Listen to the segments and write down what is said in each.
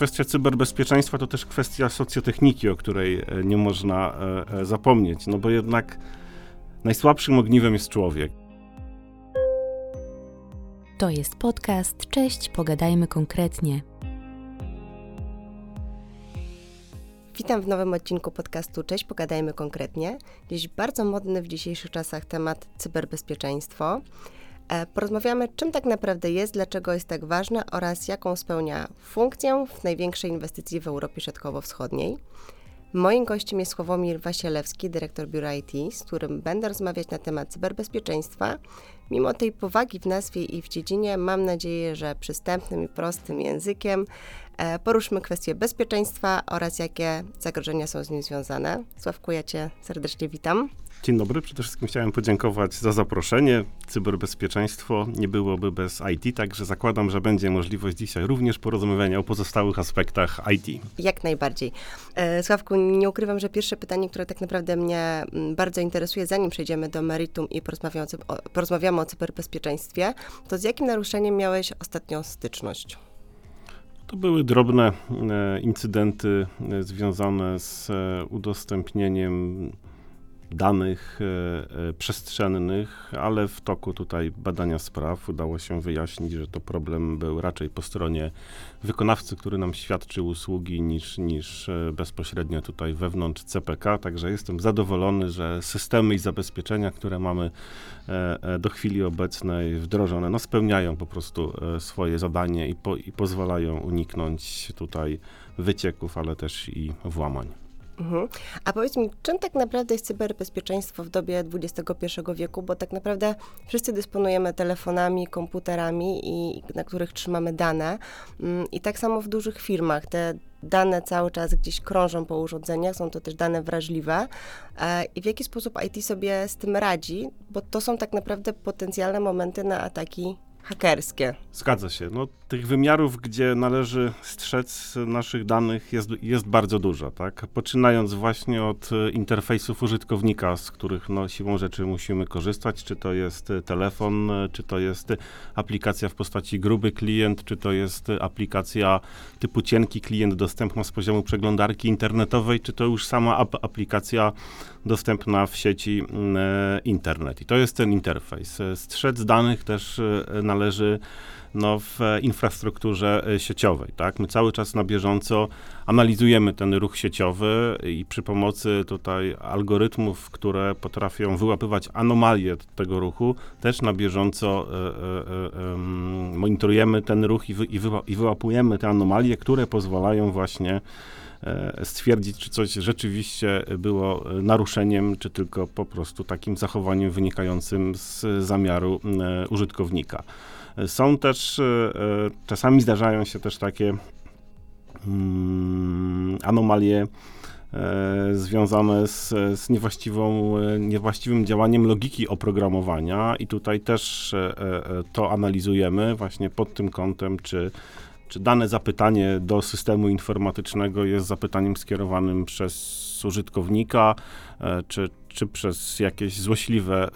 kwestia cyberbezpieczeństwa to też kwestia socjotechniki, o której e, nie można e, zapomnieć, no bo jednak najsłabszym ogniwem jest człowiek. To jest podcast. Cześć, pogadajmy konkretnie. Witam w nowym odcinku podcastu Cześć, pogadajmy konkretnie. Dziś bardzo modny w dzisiejszych czasach temat cyberbezpieczeństwo. E, porozmawiamy, czym tak naprawdę jest, dlaczego jest tak ważne oraz jaką spełnia funkcję w największej inwestycji w Europie Środkowo-Wschodniej. Moim gościem jest Sławomir Wasielewski, dyrektor biura IT, z którym będę rozmawiać na temat cyberbezpieczeństwa. Mimo tej powagi w nazwie i w dziedzinie, mam nadzieję, że przystępnym i prostym językiem e, poruszmy kwestie bezpieczeństwa oraz jakie zagrożenia są z nim związane. Sławku, ja Cię serdecznie witam. Dzień dobry. Przede wszystkim chciałem podziękować za zaproszenie. Cyberbezpieczeństwo nie byłoby bez IT, także zakładam, że będzie możliwość dzisiaj również porozmawiania o pozostałych aspektach IT. Jak najbardziej. E, Sławku, nie ukrywam, że pierwsze pytanie, które tak naprawdę mnie mm, bardzo interesuje, zanim przejdziemy do meritum i porozmawiamy o, porozmawiamy o cyberbezpieczeństwie, to z jakim naruszeniem miałeś ostatnią styczność? To były drobne e, incydenty e, związane z udostępnieniem danych e, e, przestrzennych, ale w toku tutaj badania spraw udało się wyjaśnić, że to problem był raczej po stronie wykonawcy, który nam świadczył usługi, niż, niż e, bezpośrednio tutaj wewnątrz CPK. Także jestem zadowolony, że systemy i zabezpieczenia, które mamy do chwili obecnej wdrożone, no spełniają po prostu swoje zadanie i, po, i pozwalają uniknąć tutaj wycieków, ale też i włamań. Mhm. A powiedz mi, czym tak naprawdę jest cyberbezpieczeństwo w dobie XXI wieku? Bo tak naprawdę wszyscy dysponujemy telefonami, komputerami, i, na których trzymamy dane. Mm, I tak samo w dużych firmach. Te dane cały czas gdzieś krążą po urządzeniach, są to też dane wrażliwe. E, I w jaki sposób IT sobie z tym radzi? Bo to są tak naprawdę potencjalne momenty na ataki hakerskie. Zgadza się. No, tych wymiarów, gdzie należy strzec naszych danych jest, jest bardzo dużo, tak? Poczynając właśnie od e, interfejsów użytkownika, z których no, siłą rzeczy musimy korzystać, czy to jest e, telefon, e, czy to jest aplikacja w postaci gruby klient, czy to jest aplikacja typu cienki klient dostępna z poziomu przeglądarki internetowej, czy to już sama ap aplikacja dostępna w sieci mm, internet. I to jest ten interfejs. Strzec danych też należy no, w infrastrukturze e, sieciowej. Tak? My cały czas na bieżąco analizujemy ten ruch sieciowy i przy pomocy tutaj algorytmów, które potrafią wyłapywać anomalie tego ruchu, też na bieżąco e, e, e, monitorujemy ten ruch i, wy, i, i wyłapujemy te anomalie, które pozwalają właśnie e, stwierdzić, czy coś rzeczywiście było naruszeniem, czy tylko po prostu takim zachowaniem wynikającym z zamiaru e, użytkownika. Są też, e, e, czasami zdarzają się też takie mm, anomalie e, związane z, z niewłaściwą, niewłaściwym działaniem logiki oprogramowania i tutaj też to analizujemy właśnie pod tym kątem, czy czy dane zapytanie do systemu informatycznego jest zapytaniem skierowanym przez użytkownika, czy, czy przez jakieś złośliwe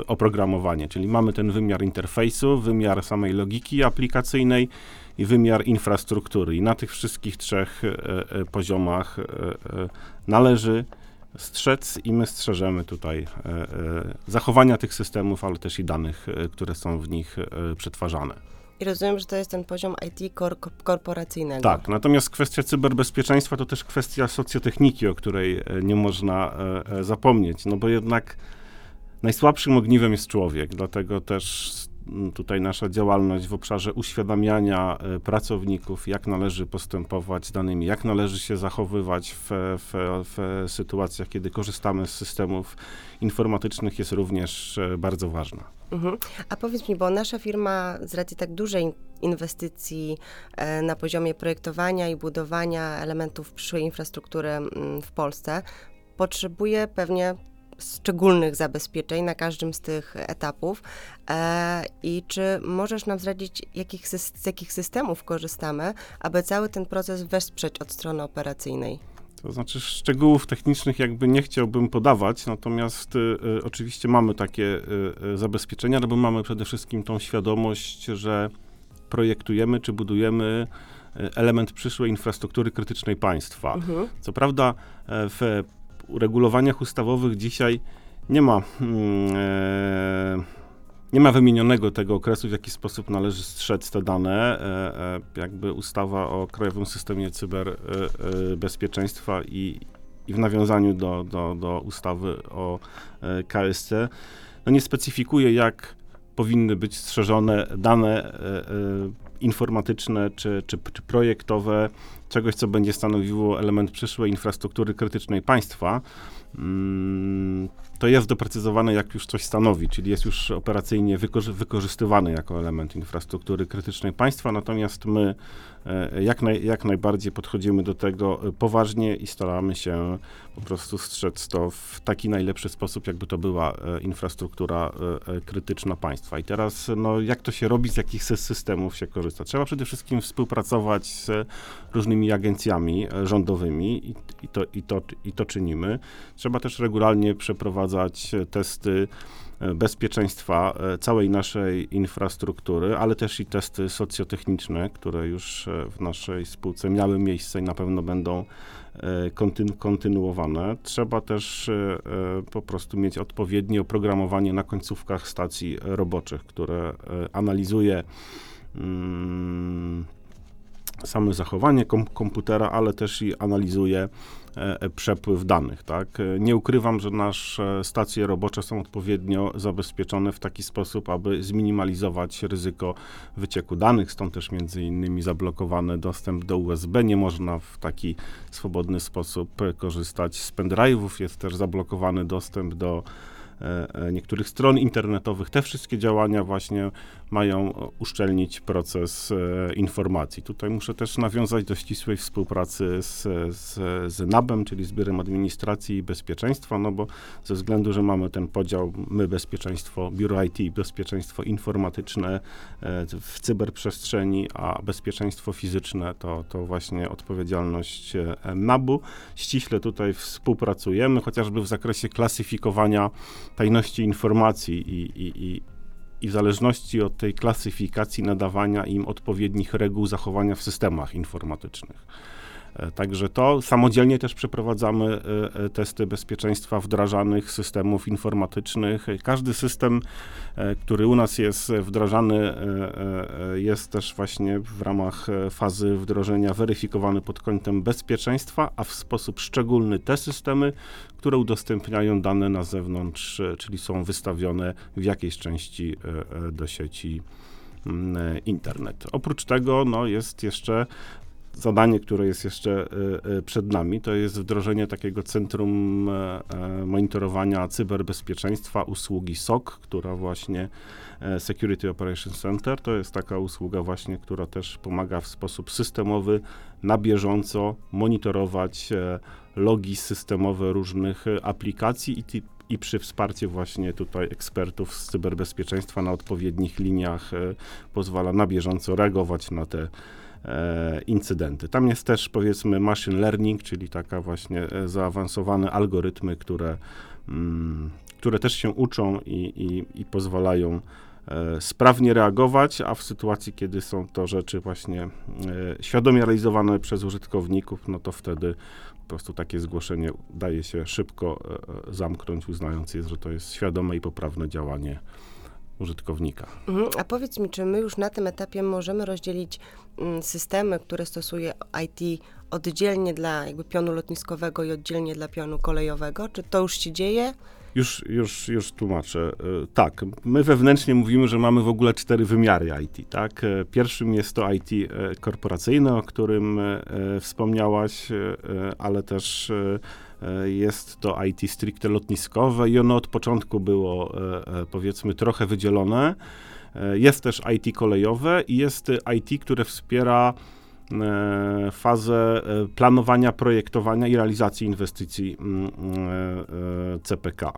y, oprogramowanie. Czyli mamy ten wymiar interfejsu, wymiar samej logiki aplikacyjnej i wymiar infrastruktury. I na tych wszystkich trzech y, poziomach należy strzec i my strzeżemy tutaj zachowania tych systemów, ale też i danych, które są w nich przetwarzane. I rozumiem, że to jest ten poziom IT kor korporacyjnego. Tak, natomiast kwestia cyberbezpieczeństwa to też kwestia socjotechniki, o której e, nie można e, e, zapomnieć, no bo jednak najsłabszym ogniwem jest człowiek, dlatego też tutaj nasza działalność w obszarze uświadamiania pracowników, jak należy postępować z danymi, jak należy się zachowywać w, w, w sytuacjach, kiedy korzystamy z systemów informatycznych, jest również bardzo ważna. Mhm. A powiedz mi, bo nasza firma z racji tak dużej inwestycji e, na poziomie projektowania i budowania elementów przyszłej infrastruktury mm, w Polsce potrzebuje pewnie szczególnych zabezpieczeń na każdym z tych etapów. E, I czy możesz nam zdradzić, jakich, z jakich systemów korzystamy, aby cały ten proces wesprzeć od strony operacyjnej? To znaczy szczegółów technicznych jakby nie chciałbym podawać, natomiast y, y, oczywiście mamy takie y, y zabezpieczenia, no bo mamy przede wszystkim tą świadomość, że projektujemy czy budujemy element przyszłej infrastruktury krytycznej państwa. Mhm. Co prawda w uregulowaniach ustawowych dzisiaj nie ma mm, e, nie ma wymienionego tego okresu, w jaki sposób należy strzec te dane. E, e, jakby ustawa o Krajowym Systemie Cyberbezpieczeństwa i, i w nawiązaniu do, do, do ustawy o KSC no nie specyfikuje, jak powinny być strzeżone dane informatyczne czy, czy, czy projektowe czegoś, co będzie stanowiło element przyszłej infrastruktury krytycznej państwa. Mm, to jest doprecyzowane, jak już coś stanowi, czyli jest już operacyjnie wykorzy wykorzystywany jako element infrastruktury krytycznej państwa, natomiast my jak, naj, jak najbardziej podchodzimy do tego e, poważnie i staramy się po prostu strzec to w taki najlepszy sposób, jakby to była e, infrastruktura krytyczna państwa. I teraz, no, jak to się robi, z jakich systemów się korzysta? Trzeba przede wszystkim współpracować z różnymi agencjami rządowymi i, i, to, i, to, i to czynimy. Trzeba też regularnie przeprowadzać testy e, bezpieczeństwa e, całej naszej infrastruktury, ale też i testy socjotechniczne, które już e, w naszej spółce miały miejsce i na pewno będą kontynu kontynuowane. Trzeba też po prostu mieć odpowiednie oprogramowanie na końcówkach stacji roboczych, które analizuje mm, same zachowanie kom komputera, ale też i analizuje e, przepływ danych. Tak? E, nie ukrywam, że nasze stacje robocze są odpowiednio zabezpieczone w taki sposób, aby zminimalizować ryzyko wycieku danych, stąd też między innymi zablokowany dostęp do USB. Nie można w taki swobodny sposób korzystać z pendrive'ów, jest też zablokowany dostęp do E, e, niektórych stron internetowych. Te wszystkie działania właśnie mają uszczelnić proces e, informacji. Tutaj muszę też nawiązać do ścisłej współpracy z, z, z NAB-em, czyli z Biurem Administracji i Bezpieczeństwa, no bo ze względu, że mamy ten podział, my bezpieczeństwo, biuro IT, bezpieczeństwo informatyczne w cyberprzestrzeni, a bezpieczeństwo fizyczne to, to właśnie odpowiedzialność NAB-u. Ściśle tutaj współpracujemy, chociażby w zakresie klasyfikowania tajności informacji i, i, i, i w zależności od tej klasyfikacji nadawania im odpowiednich reguł zachowania w systemach informatycznych. E, także to samodzielnie też przeprowadzamy e, e, testy bezpieczeństwa wdrażanych systemów informatycznych. Każdy system, który u nas jest wdrażany, jest też właśnie w ramach fazy wdrożenia weryfikowany pod kątem bezpieczeństwa, a w sposób szczególny te systemy, które udostępniają dane na zewnątrz, czyli są wystawione w jakiejś części do sieci internet. Oprócz tego no, jest jeszcze zadanie, które jest jeszcze e, e, przed nami, to jest wdrożenie takiego centrum e, monitorowania cyberbezpieczeństwa, usługi SOC, która właśnie Security Operations Center, to jest taka usługa właśnie, która też pomaga w sposób systemowy, na bieżąco monitorować logi systemowe różnych aplikacji i, i przy wsparciu właśnie tutaj ekspertów z cyberbezpieczeństwa na odpowiednich liniach pozwala na bieżąco reagować na te incydenty. Tam jest też powiedzmy machine learning, czyli taka właśnie e, zaawansowane algorytmy, które, mm, które też się uczą i, i, i pozwalają e, sprawnie reagować, a w sytuacji, kiedy są to rzeczy właśnie świadomie realizowane przez użytkowników, no to wtedy po prostu takie zgłoszenie daje się szybko zamknąć, uznając jest, że to jest świadome i poprawne działanie użytkownika. Mhm. A powiedz mi, czy my już na tym etapie możemy rozdzielić mm, systemy, które stosuje IT oddzielnie dla jakby pionu lotniskowego i oddzielnie dla pionu kolejowego? Czy to już się dzieje? Już, już, już tłumaczę. E, tak, my wewnętrznie mówimy, że mamy w ogóle cztery wymiary IT. Tak? E, pierwszym jest to IT e, korporacyjne, o którym wspomniałaś, ale też jest to IT stricte lotniskowe i ono od początku było powiedzmy trochę wydzielone. Jest też IT kolejowe i jest IT, które wspiera E, fazę e, planowania, projektowania i realizacji inwestycji mm, e, CPK.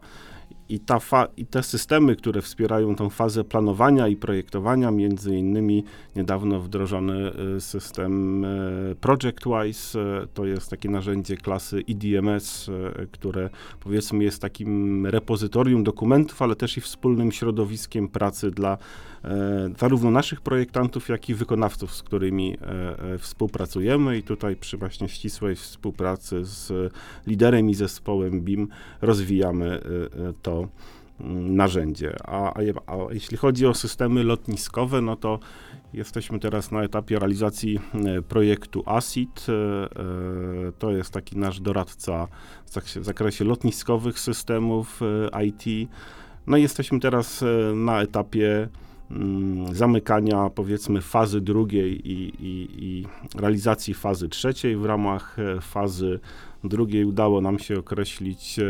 I, ta fa- I te systemy, które wspierają tą fazę planowania i projektowania, między innymi niedawno wdrożony y, system y, ProjectWise, y, to jest takie narzędzie klasy IDMS, które powiedzmy jest takim repozytorium dokumentów, ale też i wspólnym środowiskiem pracy dla zarówno naszych projektantów, jak i wykonawców, z którymi współpracujemy i tutaj przy właśnie ścisłej współpracy z liderem i zespołem BIM rozwijamy to mm, narzędzie. A, a, a, jeśli chodzi o systemy lotniskowe, no to jesteśmy teraz na etapie realizacji e, projektu. E, e, to jest taki nasz doradca w zakresie lotniskowych systemów IT. No i jesteśmy teraz na etapie zamykania powiedzmy fazy drugiej i, i, i, realizacji fazy trzeciej. W ramach fazy drugiej udało nam się określić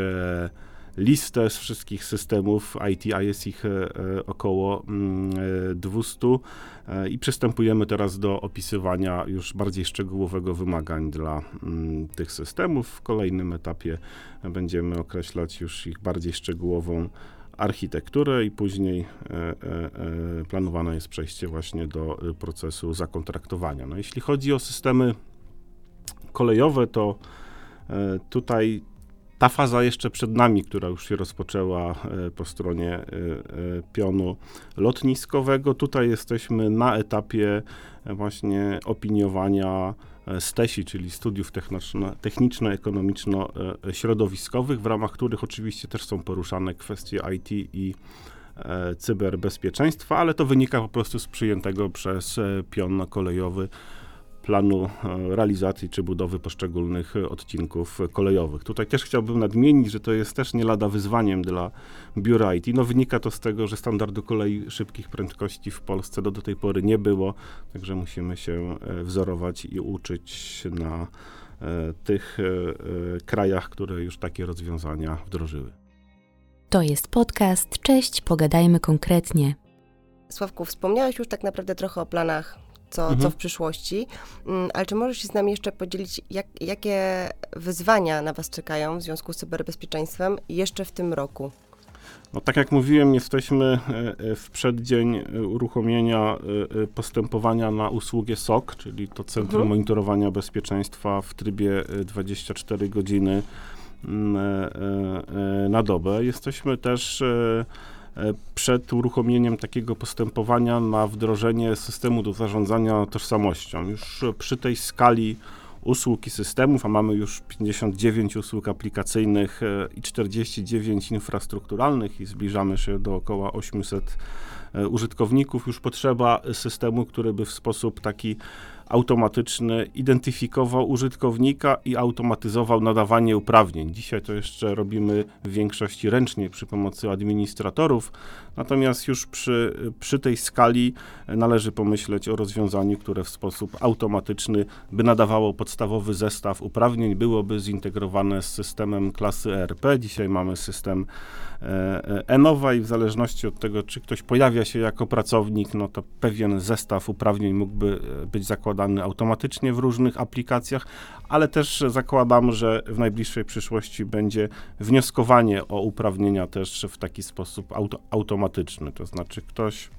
listę z wszystkich systemów IT, a jest ich e, e, około 200 mm, e, i przystępujemy teraz do opisywania już bardziej szczegółowego wymagań dla mm, tych systemów. W kolejnym etapie będziemy określać już ich bardziej szczegółową architekturę i później planowane jest przejście właśnie do procesu zakontraktowania. No, jeśli chodzi o systemy kolejowe, to tutaj ta faza jeszcze przed nami, która już się rozpoczęła e, po stronie e, e, pionu lotniskowego. Tutaj jesteśmy na etapie właśnie opiniowania STESI, czyli studiów techniczno-ekonomiczno-środowiskowych, w ramach których oczywiście też są poruszane kwestie IT i cyberbezpieczeństwa, ale to wynika po prostu z przyjętego przez pion kolejowy planu e, realizacji czy budowy poszczególnych e, odcinków kolejowych. Tutaj też chciałbym nadmienić, że to jest też nie lada wyzwaniem dla biura IT. No wynika to z tego, że standardu kolei szybkich prędkości w Polsce do, do tej pory nie było, także musimy się e, wzorować i uczyć na tych krajach, które już takie rozwiązania wdrożyły. To jest podcast. Cześć, pogadajmy konkretnie. Sławku, wspomniałeś już tak naprawdę trochę o planach co, mhm. co w przyszłości. Mm, ale czy możesz się z nami jeszcze podzielić, jak, jakie wyzwania na Was czekają w związku z cyberbezpieczeństwem jeszcze w tym roku? No, tak jak mówiłem, jesteśmy e, e, w przeddzień e, uruchomienia postępowania na usługę SOC, czyli to Centrum mhm. Monitorowania Bezpieczeństwa w trybie 24 godziny mm, na dobę. Jesteśmy też przed uruchomieniem takiego postępowania na wdrożenie systemu do zarządzania tożsamością. Już przy tej skali usług i systemów, a mamy już 59 usług aplikacyjnych e, i 49 infrastrukturalnych i zbliżamy się do około 800 e, użytkowników, już potrzeba systemu, który by w sposób taki automatyczny identyfikował użytkownika i automatyzował nadawanie uprawnień. Dzisiaj to jeszcze robimy w większości ręcznie przy pomocy administratorów, natomiast już przy, przy tej skali należy pomyśleć o rozwiązaniu, które w sposób automatyczny by nadawało podstawowy zestaw uprawnień, byłoby zintegrowane z systemem klasy ERP. Dzisiaj mamy system e-nowa i w zależności od tego, czy ktoś pojawia się jako pracownik, no to pewien zestaw uprawnień mógłby być zakładany zakładany automatycznie w różnych aplikacjach, ale też zakładam, że w najbliższej przyszłości będzie wnioskowanie o uprawnienia też w taki sposób auto, automatyczny. To znaczy ktoś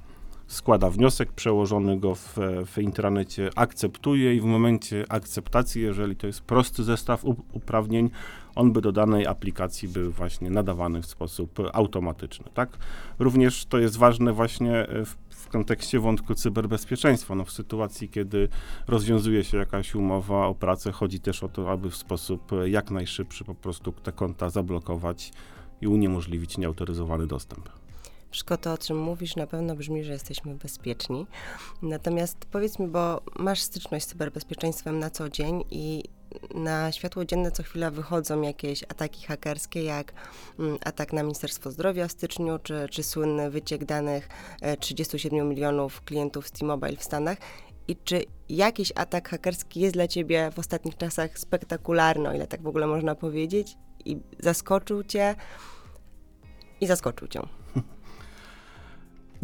składa wniosek, przełożony go w, w intranecie akceptuje i w momencie akceptacji, jeżeli to jest prosty zestaw uprawnień, on by do danej aplikacji był właśnie nadawany w sposób automatyczny, tak? Również to jest ważne właśnie w w kontekście wątku cyberbezpieczeństwa. No w sytuacji, kiedy rozwiązuje się jakaś umowa o pracę, chodzi też o to, aby w sposób jak najszybszy po prostu te konta zablokować i uniemożliwić nieautoryzowany dostęp. Wszystko to, o czym mówisz, na pewno brzmi, że jesteśmy bezpieczni. Natomiast powiedz mi, bo masz styczność z cyberbezpieczeństwem na co dzień i na światło dzienne co chwila wychodzą jakieś ataki hakerskie, jak mm, atak na Ministerstwo Zdrowia w styczniu, czy, czy słynny wyciek danych 37 e, milionów klientów z T-Mobile w Stanach. I czy jakiś atak hakerski jest dla ciebie w ostatnich czasach spektakularny, o ile tak w ogóle można powiedzieć, i zaskoczył cię i zaskoczył cię?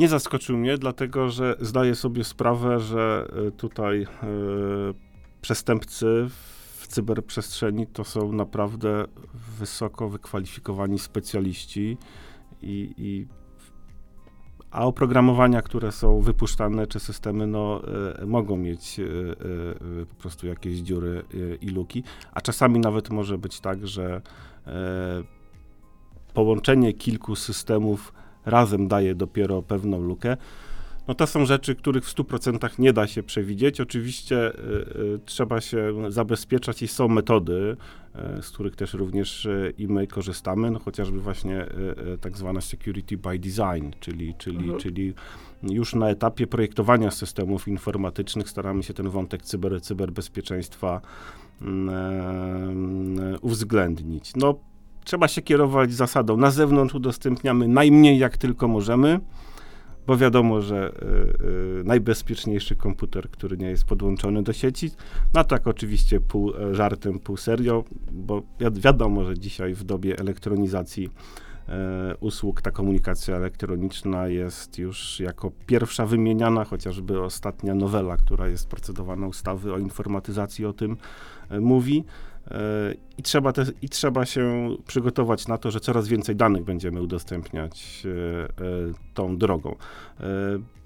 Nie zaskoczył mnie, dlatego że zdaję sobie sprawę, że e, tutaj e, przestępcy cyberprzestrzeni to są naprawdę wysoko wykwalifikowani specjaliści i, i a oprogramowania, które są wypuszczane, czy systemy, no, y, mogą mieć y, y, po prostu jakieś dziury i luki, a czasami nawet może być tak, że połączenie kilku systemów razem daje dopiero pewną lukę. No to są rzeczy, których w 100% nie da się przewidzieć. Oczywiście y, y, trzeba się zabezpieczać i są metody, y, z których też również y, i my korzystamy, no chociażby właśnie y, y, tak zwane security by design, czyli, czyli, mhm. czyli już na etapie projektowania systemów informatycznych staramy się ten wątek cyber, cyberbezpieczeństwa mm, uwzględnić. No, trzeba się kierować zasadą. Na zewnątrz udostępniamy najmniej jak tylko możemy bo wiadomo, że y, y, najbezpieczniejszy komputer, który nie jest podłączony do sieci, no tak oczywiście pół e, żartem, pół serio, bo wi wiadomo, że dzisiaj w dobie elektronizacji usług ta komunikacja elektroniczna jest już jako pierwsza wymieniana, chociażby ostatnia nowela, która jest procedowana ustawy o informatyzacji o tym mówi. E, I trzeba, te, I trzeba się przygotować na to, że coraz więcej danych będziemy udostępniać e, e, tą drogą.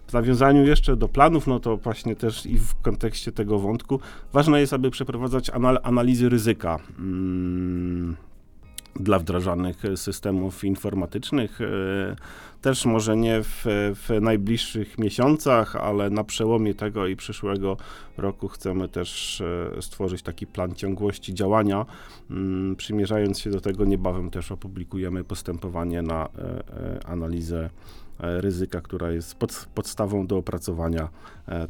W nawiązaniu jeszcze do planów, no to właśnie też i w kontekście tego wątku, ważne jest, aby przeprowadzać analizy ryzyka. Dla wdrażanych systemów informatycznych. E, też może nie w, w, najbliższych miesiącach, ale na przełomie tego i przyszłego roku chcemy też e, stworzyć taki plan ciągłości działania. Mm, przymierzając się do tego, niebawem też opublikujemy postępowanie na e, analizę ryzyka, która jest pod, podstawą do opracowania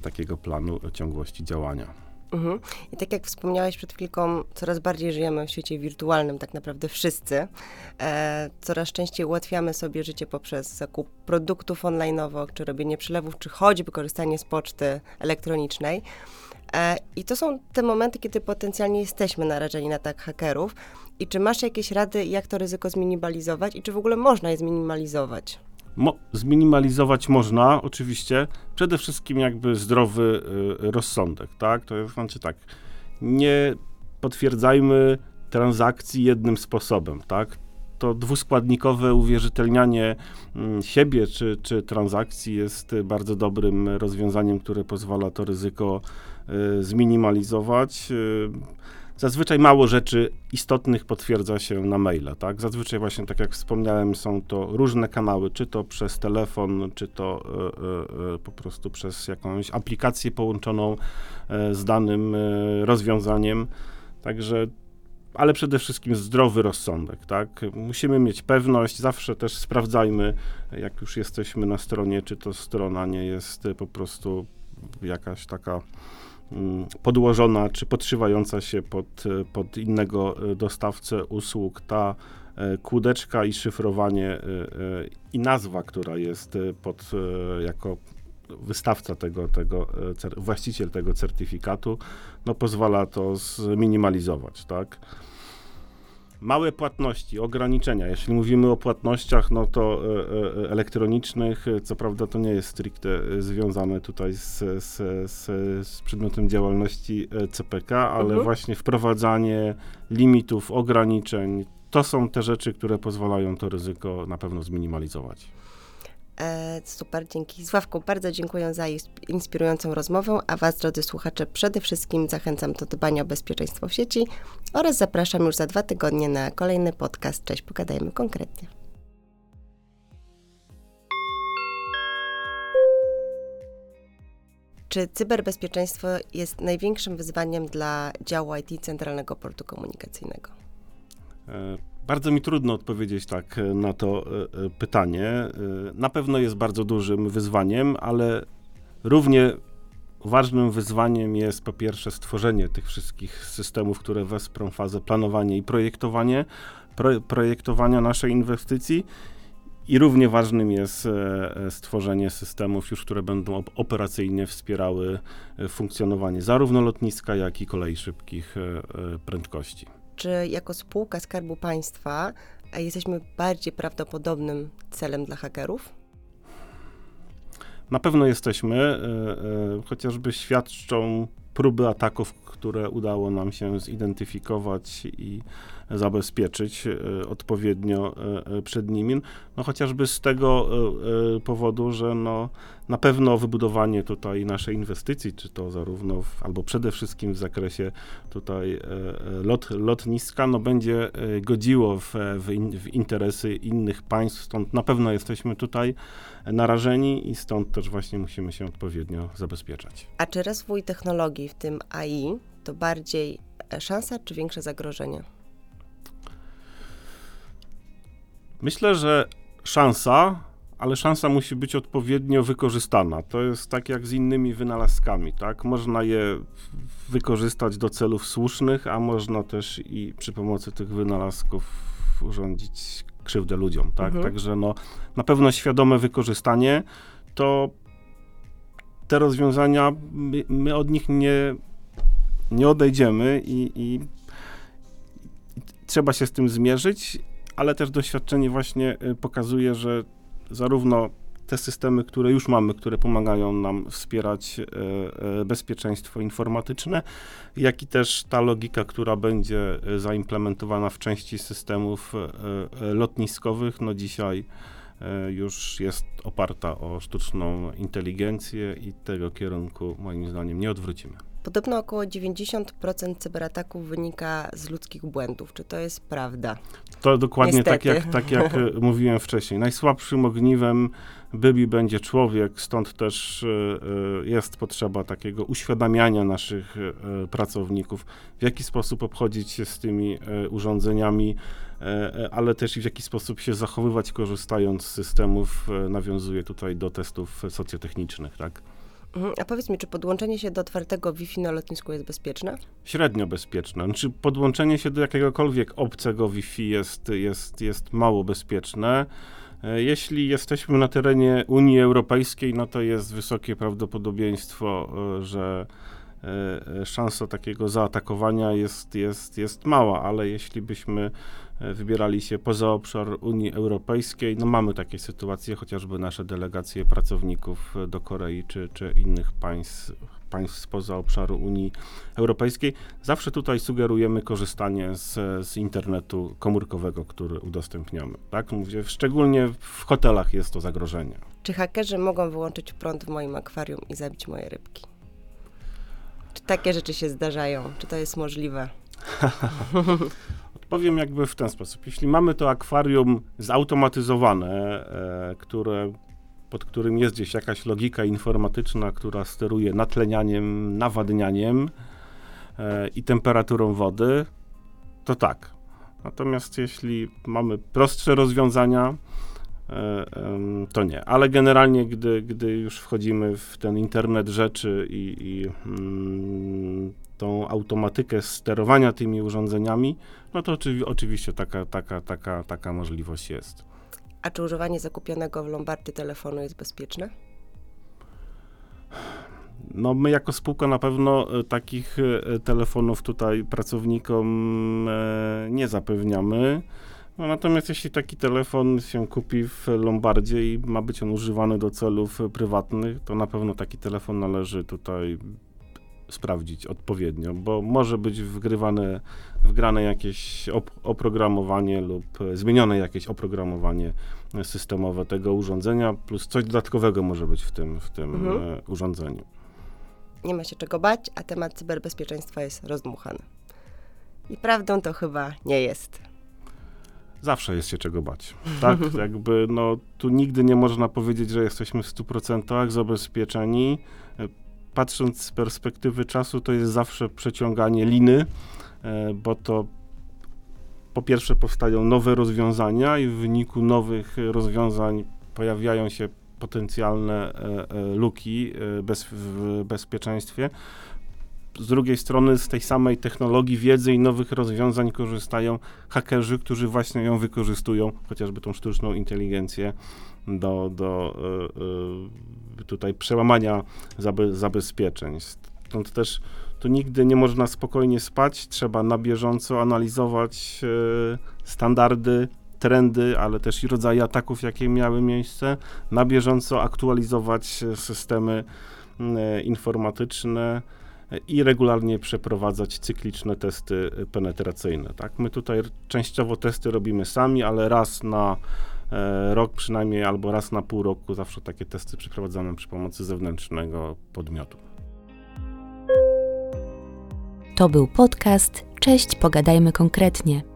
takiego planu ciągłości działania. Mhm. I tak jak wspomniałeś przed chwilką, coraz bardziej żyjemy w świecie wirtualnym, tak naprawdę wszyscy. E, coraz częściej ułatwiamy sobie życie poprzez zakup produktów online'owo, czy robienie przelewów, czy choćby korzystanie z poczty elektronicznej. E, I to są te momenty, kiedy potencjalnie jesteśmy narażeni na tak hakerów. I czy masz jakieś rady, jak to ryzyko zminimalizować i czy w ogóle można je zminimalizować? Mo zminimalizować można, oczywiście, przede wszystkim jakby zdrowy y, rozsądek, tak? To znaczy tak, nie potwierdzajmy transakcji jednym sposobem, tak? To dwuskładnikowe uwierzytelnianie y, siebie czy, czy transakcji jest bardzo dobrym rozwiązaniem, które pozwala to ryzyko y, zminimalizować. Y, Zazwyczaj mało rzeczy istotnych potwierdza się na maila, tak? Zazwyczaj właśnie, tak jak wspomniałem, są to różne kanały, czy to przez telefon, czy to e, e po prostu przez jakąś aplikację połączoną e, z danym rozwiązaniem. Także ale przede wszystkim zdrowy rozsądek, tak? Musimy mieć pewność, zawsze też sprawdzajmy, jak już jesteśmy na stronie, czy to strona nie jest po prostu jakaś taka podłożona czy podszywająca się pod, pod innego e, dostawcę usług, ta e, kłódeczka i szyfrowanie e, i nazwa, która jest pod, jako wystawca tego, tego, właściciel tego certyfikatu, no pozwala to zminimalizować, tak? Małe płatności, ograniczenia. Jeśli mówimy o płatnościach, no to e, e, elektronicznych, co prawda to nie jest stricte związane tutaj z, z, z, z przedmiotem działalności e, CPK, ale mhm. właśnie wprowadzanie limitów, ograniczeń, to są te rzeczy, które pozwalają to ryzyko na pewno zminimalizować. E, super, dzięki. Sławku, bardzo dziękuję za inspirującą rozmowę, a Was, drodzy słuchacze, przede wszystkim zachęcam do dbania o bezpieczeństwo w sieci oraz zapraszam już za dwa tygodnie na kolejny podcast. Cześć, pogadajmy konkretnie. Czy cyberbezpieczeństwo jest największym wyzwaniem dla działu IT Centralnego Portu Komunikacyjnego? E bardzo mi trudno odpowiedzieć tak e, na to e, e, pytanie. Na pewno jest bardzo dużym wyzwaniem, ale równie ważnym wyzwaniem jest po pierwsze stworzenie tych wszystkich systemów, które wesprą fazę planowania i projektowanie, pro, projektowania naszej inwestycji. I równie ważnym jest stworzenie systemów już, które będą operacyjnie wspierały funkcjonowanie zarówno lotniska, jak i kolei szybkich prędkości czy jako spółka Skarbu Państwa e, jesteśmy bardziej prawdopodobnym celem dla hakerów? Na pewno jesteśmy, e, e, chociażby świadczą próby ataków, które udało nam się zidentyfikować i zabezpieczyć odpowiednio przed nimi. No chociażby z tego powodu, że no, na pewno wybudowanie tutaj naszej inwestycji, czy to zarówno, w, albo przede wszystkim w zakresie tutaj lot, lotniska, no będzie godziło w, w, in, w interesy innych państw, stąd na pewno jesteśmy tutaj narażeni i stąd też właśnie musimy się odpowiednio zabezpieczać. A czy rozwój technologii, w tym AI, to bardziej szansa czy większe zagrożenie? Myślę, że szansa, ale szansa musi być odpowiednio wykorzystana. To jest tak jak z innymi wynalazkami, tak? Można je wykorzystać do celów słusznych, a można też i przy pomocy tych wynalazków urządzić krzywdę ludziom, tak? Mhm. Także no, na pewno świadome wykorzystanie to te rozwiązania, my, my od nich nie, nie odejdziemy i, i trzeba się z tym zmierzyć, ale też doświadczenie właśnie y, pokazuje, że zarówno te systemy, które już mamy, które pomagają nam wspierać e, e, bezpieczeństwo informatyczne, jak i też ta logika, która będzie e, zaimplementowana w części systemów lotniskowych, no dzisiaj już jest oparta o sztuczną inteligencję i tego kierunku moim zdaniem nie odwrócimy. Podobno około 90% cyberataków wynika z ludzkich błędów. Czy to jest prawda? To dokładnie tak jak, tak jak e, mówiłem wcześniej. Najsłabszym ogniwem byli będzie człowiek, stąd też e, e, jest potrzeba takiego uświadamiania naszych pracowników, w jaki sposób obchodzić się z tymi urządzeniami, ale też i w jaki sposób się zachowywać, korzystając z systemów. Nawiązuje tutaj do testów socjotechnicznych, tak? Mhm. A powiedz mi, czy podłączenie się do otwartego Wi-Fi na lotnisku jest bezpieczne? Średnio bezpieczne. Znaczy podłączenie się do jakiegokolwiek obcego Wi-Fi jest, jest, jest mało bezpieczne. E, jeśli jesteśmy na terenie Unii Europejskiej, no to jest wysokie prawdopodobieństwo, e, że e, szansa takiego zaatakowania jest, jest, jest mała, ale jeśli byśmy wybierali się poza obszar Unii Europejskiej. No mamy takie sytuacje, chociażby nasze delegacje pracowników do Korei czy, czy innych państw, państw spoza obszaru Unii Europejskiej. Zawsze tutaj sugerujemy korzystanie z, z internetu komórkowego, który udostępniamy. Tak? Mówię, szczególnie w hotelach jest to zagrożenie. Czy hakerzy mogą wyłączyć prąd w moim akwarium i zabić moje rybki? Czy takie rzeczy się zdarzają? Czy to jest możliwe? Powiem jakby w ten sposób. Jeśli mamy to akwarium zautomatyzowane, e, które, pod którym jest gdzieś jakaś logika informatyczna, która steruje natlenianiem, nawadnianiem e, i temperaturą wody, to tak. Natomiast jeśli mamy prostsze rozwiązania, e, to nie. Ale generalnie, gdy, gdy już wchodzimy w ten internet rzeczy i, i mm, tą automatykę sterowania tymi urządzeniami, no to oczywi oczywiście taka, taka, taka, taka możliwość jest. A czy używanie zakupionego w Lombardzie telefonu jest bezpieczne? No my jako spółka na pewno e, takich e, telefonów tutaj pracownikom e, nie zapewniamy. No, natomiast jeśli taki telefon się kupi w Lombardzie i ma być on używany do celów prywatnych, to na pewno taki telefon należy tutaj sprawdzić odpowiednio, bo może być wgrywane, wgrane jakieś op oprogramowanie lub zmienione jakieś oprogramowanie systemowe tego urządzenia, plus coś dodatkowego może być w tym, w tym mhm. E, urządzeniu. Nie ma się czego bać, a temat cyberbezpieczeństwa jest rozdmuchany. I prawdą to chyba nie jest. Zawsze jest się czego bać. Tak, jakby no, tu nigdy nie można powiedzieć, że jesteśmy w 100% zabezpieczeni patrząc z perspektywy czasu, to jest zawsze przeciąganie liny, e, bo to po pierwsze powstają nowe rozwiązania i w wyniku nowych rozwiązań pojawiają się potencjalne e, e, luki w bezpieczeństwie. Z drugiej strony z tej samej technologii, wiedzy i nowych rozwiązań korzystają hakerzy, którzy właśnie ją wykorzystują, chociażby tą sztuczną inteligencję do, do tutaj przełamania zabe, zabezpieczeń. Stąd też tu nigdy nie można spokojnie spać, trzeba na bieżąco analizować y, standardy, trendy, ale też i rodzaje ataków, jakie miały miejsce, na bieżąco aktualizować systemy informatyczne, i regularnie przeprowadzać cykliczne testy penetracyjne. Tak? My tutaj częściowo testy robimy sami, ale raz na e, rok przynajmniej albo raz na pół roku zawsze takie testy przeprowadzamy przy pomocy zewnętrznego podmiotu. To był podcast Cześć, pogadajmy konkretnie.